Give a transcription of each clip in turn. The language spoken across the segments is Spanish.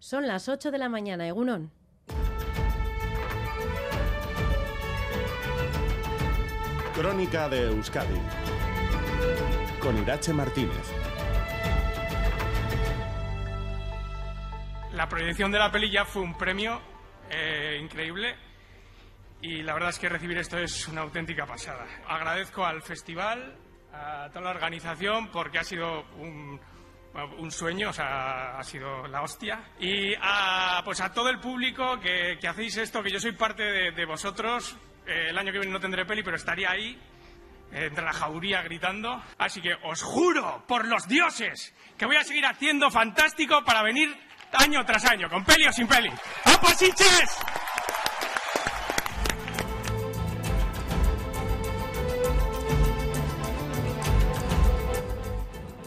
Son las 8 de la mañana, Egunon. Crónica de Euskadi con Irache Martínez. La proyección de la peli ya fue un premio eh, increíble y la verdad es que recibir esto es una auténtica pasada. Agradezco al festival, a toda la organización porque ha sido un, un sueño, o sea, ha sido la hostia. Y a, pues a todo el público que, hacéis esto, que yo soy parte de, vosotros. Eh, el año que viene no tendré peli, pero estaría ahí, eh, entre la jauría gritando. Así que os juro, por los dioses, que voy a seguir haciendo fantástico para venir año tras año, con peli o sin peli. ¡Aposiches!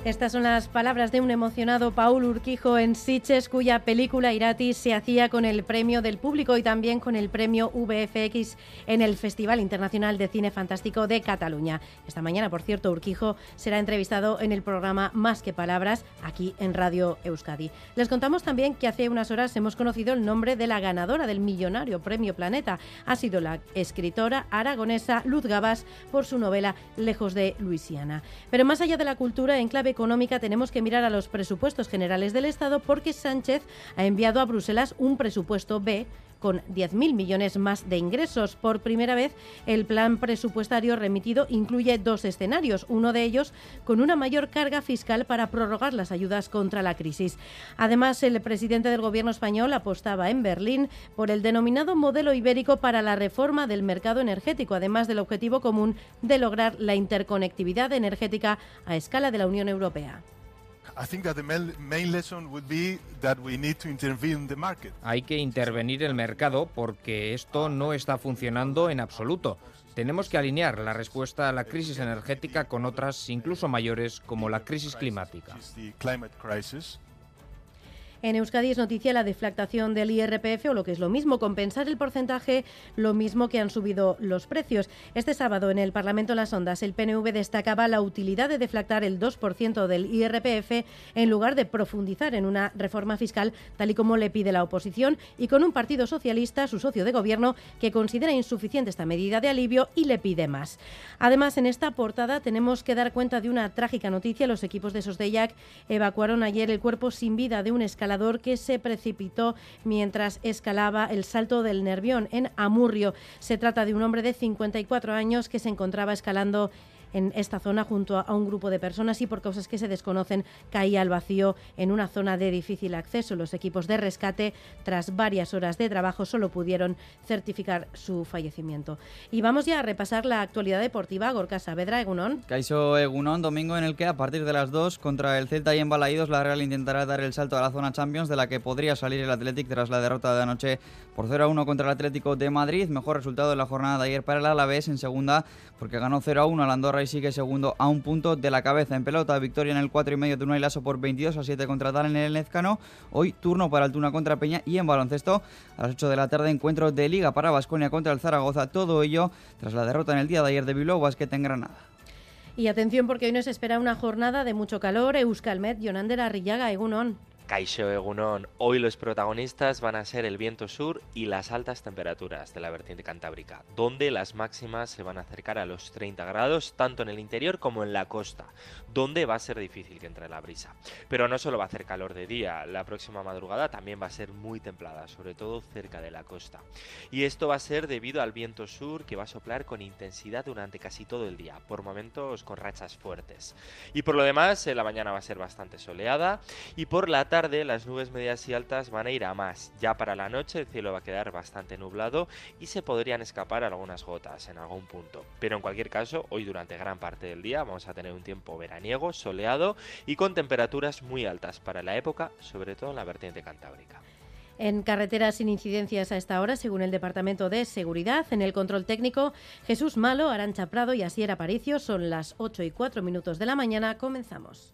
Estas son las palabras de un emocionado Paul Urquijo en Siches, cuya película Irati se hacía con el premio del público y también con el premio VFX en el Festival Internacional de Cine Fantástico de Cataluña. Esta mañana, por cierto, Urquijo será entrevistado en el programa Más que Palabras, aquí en Radio Euskadi. Les contamos también que hace unas horas hemos conocido el nombre de la ganadora del millonario Premio Planeta. Ha sido la escritora aragonesa Luz Gabas por su novela Lejos de Luisiana. Pero más allá de la cultura, en clave económica tenemos que mirar a los presupuestos generales del Estado porque Sánchez ha enviado a Bruselas un presupuesto B con 10.000 millones más de ingresos. Por primera vez, el plan presupuestario remitido incluye dos escenarios, uno de ellos con una mayor carga fiscal para prorrogar las ayudas contra la crisis. Además, el presidente del Gobierno español apostaba en Berlín por el denominado modelo ibérico para la reforma del mercado energético, además del objetivo común de lograr la interconectividad energética a escala de la Unión Europea. Hay que intervenir el mercado porque esto no está funcionando en absoluto. Tenemos que alinear la respuesta a la crisis energética con otras incluso mayores como la crisis climática. En Euskadi es noticia la deflactación del IRPF o lo que es lo mismo, compensar el porcentaje lo mismo que han subido los precios. Este sábado en el Parlamento Las Ondas el PNV destacaba la utilidad de deflactar el 2% del IRPF en lugar de profundizar en una reforma fiscal tal y como le pide la oposición y con un Partido Socialista, su socio de gobierno, que considera insuficiente esta medida de alivio y le pide más. Además, en esta portada tenemos que dar cuenta de una trágica noticia. Los equipos de Sosdeyac evacuaron ayer el cuerpo sin vida de un escalador que se precipitó mientras escalaba el Salto del Nervión en Amurrio. Se trata de un hombre de 54 años que se encontraba escalando en esta zona junto a un grupo de personas y por causas que se desconocen caía al vacío en una zona de difícil acceso. Los equipos de rescate, tras varias horas de trabajo, solo pudieron certificar su fallecimiento. Y vamos ya a repasar la actualidad deportiva. Gorka Saavedra, Egunon. Caiso Egunon, domingo en el que a partir de las 2 contra el Celta y en Balaídos, la Real intentará dar el salto a la zona Champions de la que podría salir el Athletic tras la derrota de anoche por 0 a 1 contra el Atlético de Madrid. Mejor resultado de la jornada de ayer para el Alavés en segunda porque ganó 0 a 1 al Andorra y sigue segundo a un punto de la cabeza en pelota. Victoria en el 4 y medio de Unai Lasso por 22 a 7 contra Tal en el Nezcano. Hoy turno para Altuna contra Peña y en baloncesto a las 8 de la tarde encuentro de liga para Basconia contra el Zaragoza. Todo ello tras la derrota en el día de ayer de Bilbao Basket en Granada. Y atención porque hoy nos espera una jornada de mucho calor. Euskalmet, Jonander Arrillaga, Egunon. Kaisho Egunon, hoy los protagonistas van a ser el viento sur y las altas temperaturas de la vertiente cantábrica, donde las máximas se van a acercar a los 30 grados tanto en el interior como en la costa, donde va a ser difícil que entre la brisa. Pero no solo va a hacer calor de día, la próxima madrugada también va a ser muy templada, sobre todo cerca de la costa. Y esto va a ser debido al viento sur que va a soplar con intensidad durante casi todo el día, por momentos con rachas fuertes. Y por lo demás, la mañana va a ser bastante soleada y por la las nubes medias y altas van a ir a más. Ya para la noche el cielo va a quedar bastante nublado y se podrían escapar algunas gotas en algún punto. Pero en cualquier caso, hoy durante gran parte del día vamos a tener un tiempo veraniego, soleado y con temperaturas muy altas para la época, sobre todo en la vertiente cantábrica. En carreteras sin incidencias a esta hora, según el Departamento de Seguridad, en el control técnico, Jesús Malo, Arancha Prado y Asier Aparicio. Son las 8 y 4 minutos de la mañana. Comenzamos.